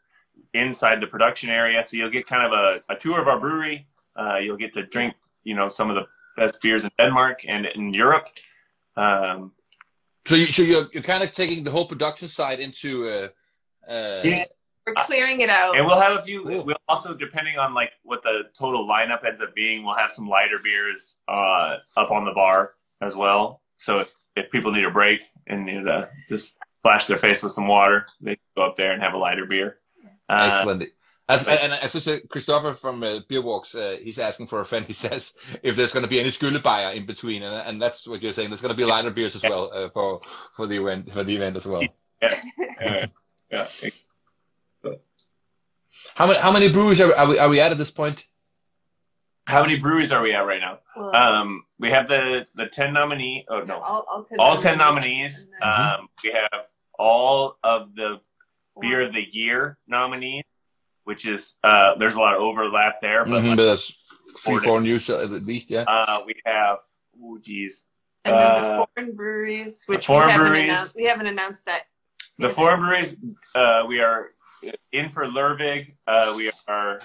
E: inside the production area. So you'll get kind of a, a tour of our brewery. Uh, you'll get to drink you know some of the best beers in Denmark and in Europe. Um,
D: so you so you're you're kind of taking the whole production side into uh, uh,
E: Yeah.
F: We're clearing it out.
E: and we'll have a few.
D: Cool.
E: We'll also, depending on like what the total lineup ends up being, we'll have some lighter beers uh, up on the bar as well. So if, if people need a break and need to just splash their face with some water, they can go up there and have a lighter beer. Uh,
D: Excellent. As, and as I said, Christopher from uh, Beer Walks, uh, he's asking for a friend. [laughs] He says if there's going to be any Skyllebajer in between, and, and that's what you're saying. There's going to be lighter beers as well uh, for for the event for the event as well.
E: yeah, yeah, yeah.
D: How many how many breweries are, are we are we at at this point?
E: How many breweries are we at right now?
F: Well,
E: Um, we have the the ten nominee. Oh no,
F: all, all ten,
E: all ten nominees.
F: and then
E: Um, we have all of the beer of the year nominees, which is uh, there's a lot of overlap there, but
D: Mhm,
E: like,
D: but that's three
E: Order.
D: four uh, at least, yeah.
E: uh, we have oh geez,
F: And then
E: Uh,
F: the foreign breweries, which
E: foreign
F: we, haven't
E: breweries.
F: announced, we haven't announced that.
E: the foreign breweries. Uh, we are in for Lervig. Uh, we are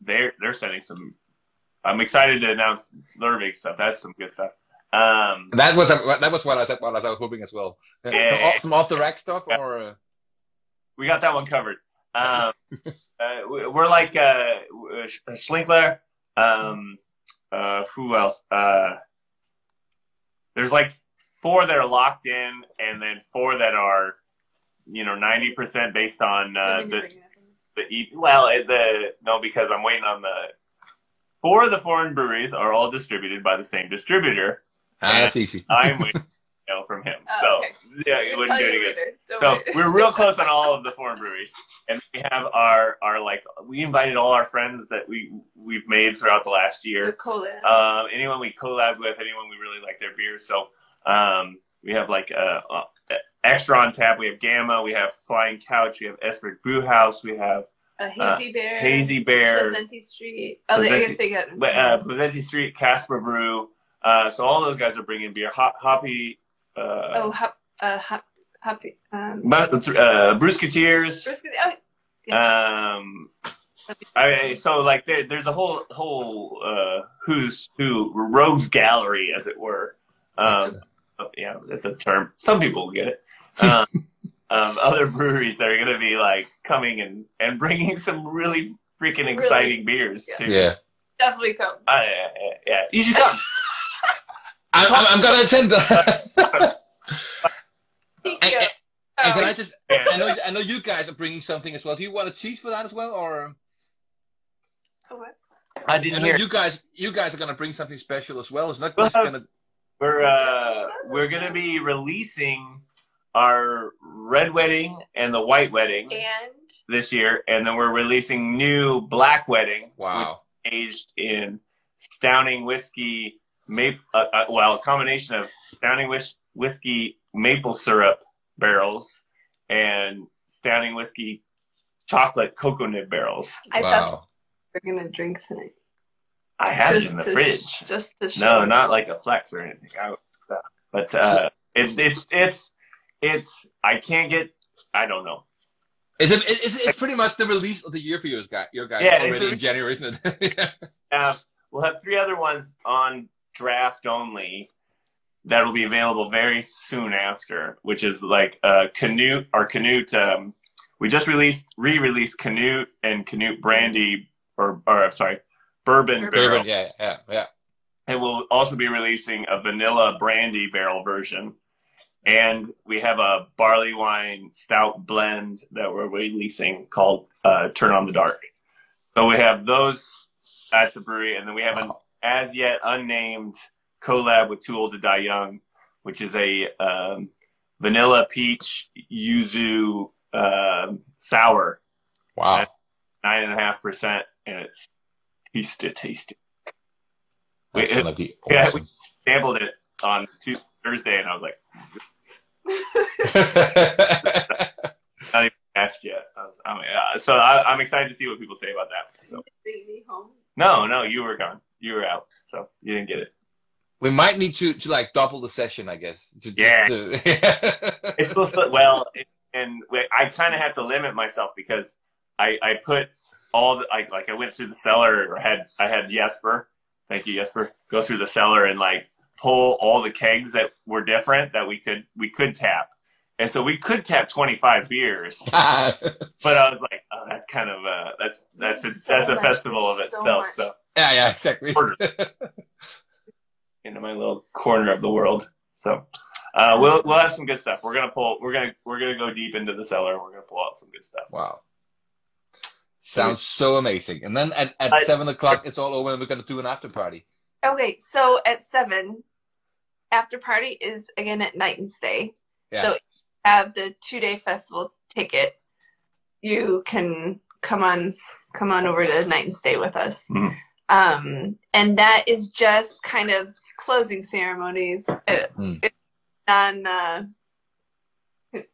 E: they're they're sending some. I'm excited to announce Lervig stuff. That's some good stuff. Um,
D: That was that was what I said. What I was hoping as well.
E: Yeah. [laughs]
D: Some, off- some off the rack stuff, or uh,
E: we got that one covered. Um, [laughs] uh, we- we're like uh, Schlinkler. Um, uh, who else? Uh, there's like four that are locked in, and then four that are, you know, ninety percent based on uh, the
F: bring it up.
E: the e- well the no because I'm waiting on the four of the foreign breweries are all distributed by the same distributor.
D: ah, that's easy.
E: I'm waiting you know, from him,
F: Oh,
E: so
F: okay.
E: yeah, it wouldn't do any good. So we're real close on all of the [laughs] foreign breweries, and we have our our like we invited all our friends that we we've made throughout the last
F: the
E: year.
F: cola.
E: Um, anyone we collab with, anyone we really like their beers. So um, we have like uh, uh, extra on tap. We have Gamma. We have Flying Couch. We have Esper Brew House. We have
F: a hazy bear.
E: Hazy Bear.
F: Placenti Street. Oh, they, I guess they got.
E: uh, Street, Casper Brew. Uh, so all those guys are bringing beer. Hop, hoppy. Uh,
F: oh, hop, uh, hop, hoppy. Um,
E: but, uh, Brewsketeers.
F: brisket. Oh,
E: Um, I, so like there, there's a whole whole uh, who's who rogues gallery, as it were. Um, yeah, that's a term. Some people will get it. Um, [laughs] um, other breweries that are going to be like coming and and bringing some really freaking
F: Really?
E: exciting beers
F: Yeah.
E: too.
D: Yeah,
F: definitely come.
E: Uh, yeah, yeah, yeah. You should come. [laughs]
D: I'm, I'm, I'm gonna attend that.
F: Thank
D: And-
F: you.
D: and can
F: Oh,
D: I just? I know I know you guys are bringing something as well. Do you want to tease for that as well, or?
F: oh, what?
E: I
D: I
E: didn't
D: know
E: hear.
D: you guys you guys are gonna bring something special as well. It's not
E: Well,
D: just gonna.
E: We're uh, we're going to be releasing our red wedding and the white wedding
F: And
E: this year, and then we're releasing new black wedding.
D: Wow.
E: aged in Stauning whiskey, maple, uh, uh, well, a combination of Stauning whis- whiskey maple syrup barrels and Stauning whiskey chocolate cocoa nib barrels.
F: I thought
D: Wow.
F: we are gonna drink tonight.
E: I had it in the
F: to
E: fridge.
F: sh- just to show.
E: No, not like a flex or anything. I, but uh, it's it's it's it's I can't get. I don't know.
D: Is it? It's, it's pretty much the release of the year for you guys. Your guys
E: Yeah,
D: already in January, isn't it?
E: have [laughs] we'll have three other ones on draft only that'll be available very soon after, which is like uh, Canute or Canute. Um, we just released re-released Canute and Canute Brandy or or sorry, Bourbon
F: Bourbon.
E: Barrel,
D: yeah, yeah, yeah.
E: and we'll also be releasing a Vanilla Brandy Barrel version. And we have a barley wine stout blend that we're releasing called uh, Turn on the Dark. So we have those at the brewery, and then we have an as yet unnamed collab with Too Old to Die Young, which is a um, vanilla peach yuzu um sour,
D: Wow.
E: nine and a half percent, and it's tasty, tasty.
D: That's
E: we-
D: gonna be [laughs]
E: yeah,
D: awesome.
E: Sampled it on Tuesday, Thursday, and I was like, [laughs] not even "Asked yet." I was, I mean, uh, so I, I'm excited to see what people say about that. So,
F: Baby home.
E: no, no, you were gone, you were out, so you didn't get it.
D: we might need to to like double the session, I guess. To,
E: Yeah.
D: To,
E: it's supposed to well it, and we- i kind of have to limit myself because i i put all the like like i went through the cellar or had i had jesper thank you jesper go through the cellar and like pull all the kegs that were different that we could we could tap and so we could tap 25 beers [laughs] but i was like oh that's kind of uh that's that's a,
F: So
E: that's a
F: much,
E: festival of itself
F: much.
E: so
D: yeah, yeah, exactly.
E: Order. [laughs] in my little corner of the world. So uh, we'll we'll have some good stuff. We're gonna pull. We're gonna we're gonna go deep into the cellar. We're gonna pull out some good stuff.
D: Wow. Sounds so amazing. And then at, at
E: I-
D: seven o'clock, it's all over, and we're gonna do an after party.
F: Okay, so at seven, after party is again at night and stay.
D: Yeah.
F: So if you have the two day festival ticket, you can come on come on over to night and stay with us.
E: Mhm.
F: Um, and that is just kind of closing ceremonies. Uh,
D: Hmm.
F: it's non uh,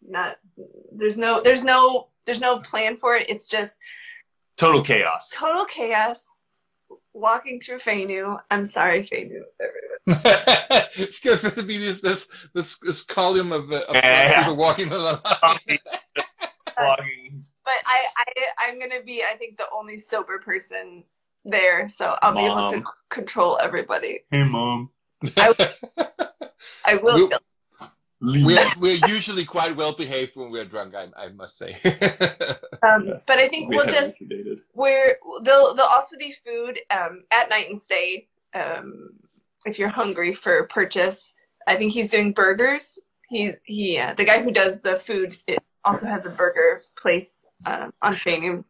F: not there's no there's no there's no plan for it. It's just
E: Total chaos.
F: total chaos. Walking through Fanø. I'm sorry, Fanø. everyone. [laughs]
D: it's good to be this this this, this column of, uh, of
E: Yeah.
D: people walking the line.
E: Vlogging.
F: But I, I, I'm gonna be, I think, the only sober person there, so I'll be able to control everybody.
E: Hey, mom.
F: I will.
D: We- we're, we're usually quite well behaved when we're drunk, I, I must say. [laughs]
F: Um, but I think
E: We
F: we'll just
E: sedated.
F: we're there'll there'll also be food um, at night and stay um, if you're hungry for purchase. I think he's doing burgers. He's he uh, the guy who does the food it also has a burger place um, on Fanø.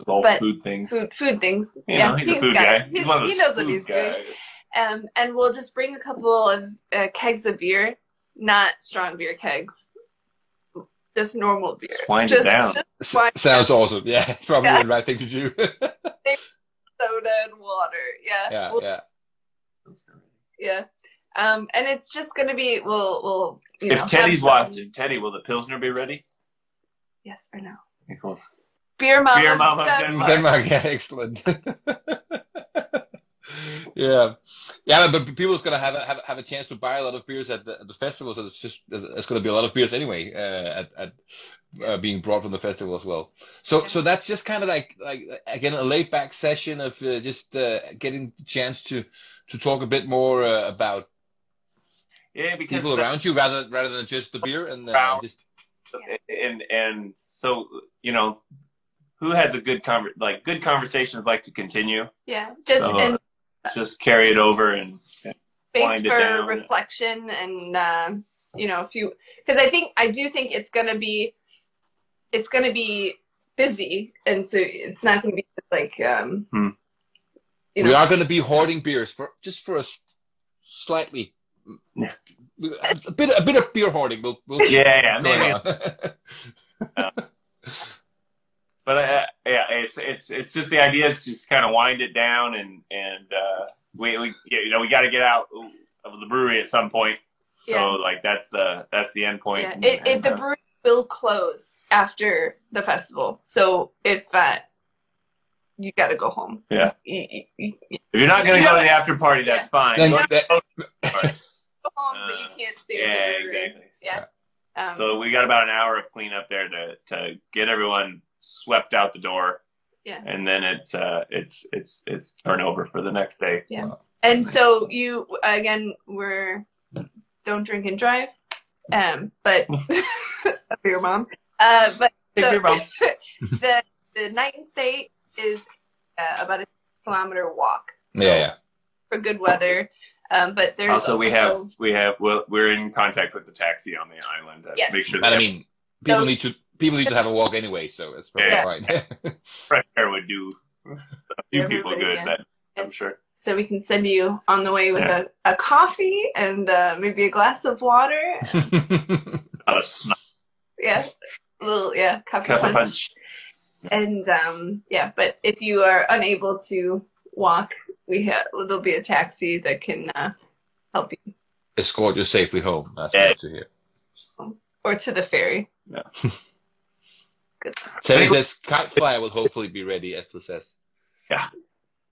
E: It's all
F: but
E: food things.
F: Food food things.
E: You
F: yeah,
E: know, he's a food
F: got
E: guy.
F: it.
E: He's,
F: He's-
E: one of those
F: he knows what
E: food
F: he's doing.
E: guys.
F: Um, and we'll just bring a couple of uh, kegs of beer, not strong beer kegs, just normal beer.
E: Just wind it down.
F: Just
D: S-
F: Why-
D: Sounds awesome. Yeah, [laughs] it's probably
F: Yeah.
D: the right thing to do. [laughs]
F: soda and water. Yeah.
D: yeah,
F: We'll-
D: yeah.
F: yeah. Um, and it's just gonna be we'll we'll you know
E: If Teddy's
F: some-
E: watching, Teddy, will the Pilsner be ready?
F: Yes or no?
E: Equals.
F: Beer mama.
E: Beer mama,
F: Denmark.
E: Denmark.
D: Denmark, yeah, excellent. yeah, yeah, but people's gonna have a, have, have a chance to buy a lot of beers at the, at the festival, so it's just it's gonna be a lot of beers anyway uh, at at uh, being brought from the festival as well. So so that's just kind of like like again a laid back session of uh, just uh, getting the chance to to talk a bit more uh, about
E: Yeah, because
D: people
E: the-
D: around you rather rather than just the beer and uh, just
E: and and so you know, who has a good conver- like good conversations like to continue.
F: Yeah. Just
E: So,
F: and
E: Just carry it over and
F: space
E: wind it
F: for
E: down.
F: reflection and uh, you know if you because I think I do think it's gonna be it's gonna be busy and so it's not gonna be like um
E: Hmm.
F: you
D: we are going to be hoarding beers for just for us slightly
E: Yeah.
D: a bit a bit of beer hoarding we'll, we'll
E: yeah, yeah, [laughs]
D: going [laughs]
E: maybe.
D: On.
E: But uh, yeah, it's it's it's just the idea is just kind of wind it down and and uh, we we you know we got to get out of the brewery at some point. So
F: Yeah.
E: like that's the that's the end point.
F: yeah
E: And-
F: it, it the
E: uh,
F: brewery will close after the festival so if uh you got to go home
E: Yeah. if you're not gonna go to the after party, that's fine.
D: Then
E: Go-
D: that-
F: go home but you
E: Uh,
F: can't stay
E: yeah,
F: the brewery.
E: exactly.
F: yeah um,
E: So we got about an hour of cleanup there to to get everyone swept out the door,
F: yeah
E: and then it's uh it's it's it's turnover for the next day. Yeah.
F: And so you again we're don't drink and drive, um, but [laughs] [laughs] for your mom. Uh, but
E: Take
F: so
E: your mom. [laughs]
F: the the night and stay is uh, about a kilometer walk. So
D: yeah yeah
F: For good weather, um, but there's
E: Also, we have we have well, we're in contact with the taxi on the island to
F: Yes.
E: make sure
D: but
E: that
D: i mean people
F: Those-
D: need to people need to have a [laughs] walk anyway so it's probably
E: Yeah.
D: fine [laughs]
E: fresh air would do a few people
F: Everybody,
E: good.
F: yeah.
E: That I'm sure.
F: So we can send you on the way with
E: Yeah.
F: a, a coffee and uh, maybe a glass of water. [laughs]
E: A snot
F: yeah, a little yeah, coffee
E: cup of
F: punch.
E: punch.
F: And um, yeah, but if you are unable to walk, we have there'll be a taxi that can uh, help you,
D: escort you safely home that's
E: Yeah.
D: good to hear
F: or to the ferry.
E: Yeah.
F: Good.
D: Teddy says kite flyer will hopefully be ready Esther says
E: Yeah.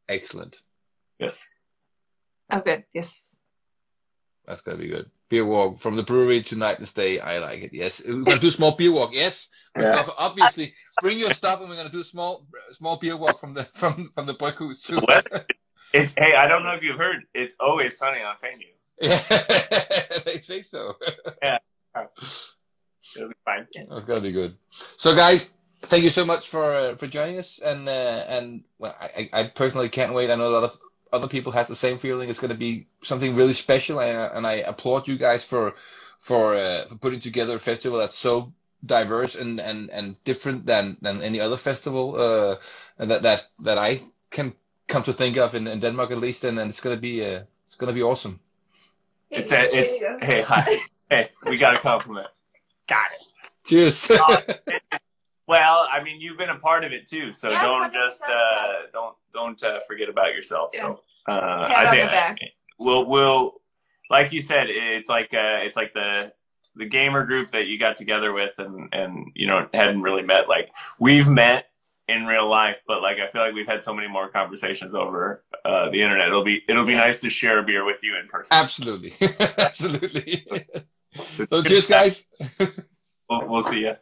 D: excellent
E: Yes.
F: Oh, good. Yes.
D: That's gonna be good. Beer walk from the brewery to night and stay. I like it. Yes, we're gonna do small beer walk. Yes, [laughs]
E: Yeah.
D: obviously bring your stuff, and we're gonna do a small small beer walk from the from from the Bryghus too.
E: What? It's, hey, I don't know if you've heard. It's always sunny on Fanø. [laughs]
D: yeah, they say so. [laughs]
E: It'll be fine.
D: That's gonna be good. So, guys, thank you so much for uh, for joining us, and uh, and well, I, I I personally can't wait. I know a lot of other people have the same feeling. It's going to be something really special, and, and I applaud you guys for for uh, for putting together a festival that's so diverse and and and different than than any other festival uh, that that that I can come to think of in, in Denmark at least, and, and it's going to be uh, it's going to be awesome.
E: It's a, it's hey hi [laughs] hey we got a compliment. Got it.
D: Cheers.
E: Uh, [laughs] well, I mean, you've been a part of it too, so
F: Yeah,
E: don't
F: 100%.
E: just uh, don't don't uh, forget about yourself. So uh, I think
F: the back.
E: we'll we'll like you said, it's like uh, it's like the the gamer group that you got together with and and you know hadn't really met. Like we've met in real life, but like I feel like we've had so many more conversations over uh, the internet. It'll be it'll be nice to share a beer with you in person.
D: Absolutely, [laughs] absolutely. [laughs] so cheers, guys. [laughs]
E: We'll, we'll see you.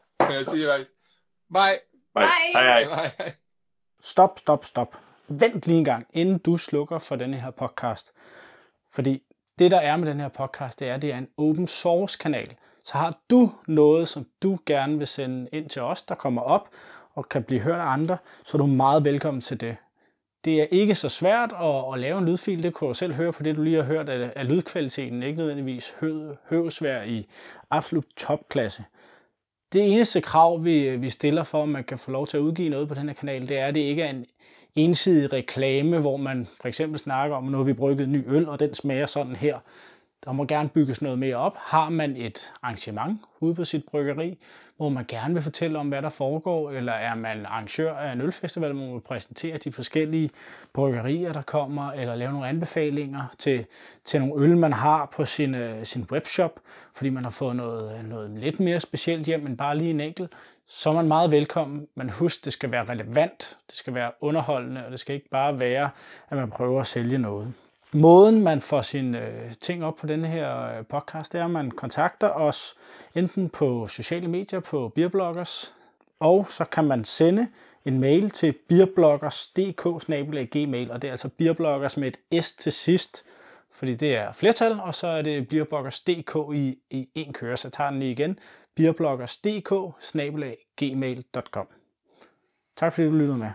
D: See you guys. Bye.
E: Bye.
F: Bye.
E: Hej, hej.
D: Bye.
A: Stop, stop, stop. Vent lige en gang, inden du slukker for denne her podcast. Fordi det, der er med den her podcast, det er, at det er en open source kanal. Så har du noget, som du gerne vil sende ind til os, der kommer op og kan blive hørt af andre, så er du meget velkommen til det. Det er ikke så svært at, at lave en lydfil. Det kunne du selv høre på det, du lige har hørt at, at lydkvaliteten. Ikke nødvendigvis hø, høvsvær i absolut topklasse. Det eneste krav, vi, vi stiller for, at man kan få lov til at udgive noget på den her kanal, det er, at det ikke er en ensidig reklame, hvor man for eksempel snakker om, at nu har vi brygget ny øl, og den smager sådan her. Der må gerne bygges noget mere op. Har man et arrangement ude på sit bryggeri, hvor man gerne vil fortælle om, hvad der foregår, eller er man arrangør af en ølfestival, hvor man vil præsentere de forskellige bryggerier, der kommer, eller lave nogle anbefalinger til, til nogle øl, man har på sin, øh, sin webshop, fordi man har fået noget, noget lidt mere specielt hjem, end bare lige en enkelt, så er man meget velkommen. Men husk, det skal være relevant, det skal være underholdende, og det skal ikke bare være, at man prøver at sælge noget. Måden, man får sine øh, ting op på denne her øh, podcast, det er, at man kontakter os enten på sociale medier på Beerbloggers, og så kan man sende en mail til beerbloggers.dk gmail, og det er altså Beerbloggers med et S til sidst, fordi det er flertal, og så er det beerbloggers.dk i, i en køre, så jeg tager den lige igen, beerbloggers.dk gmail.com. Tak fordi du lyttede med.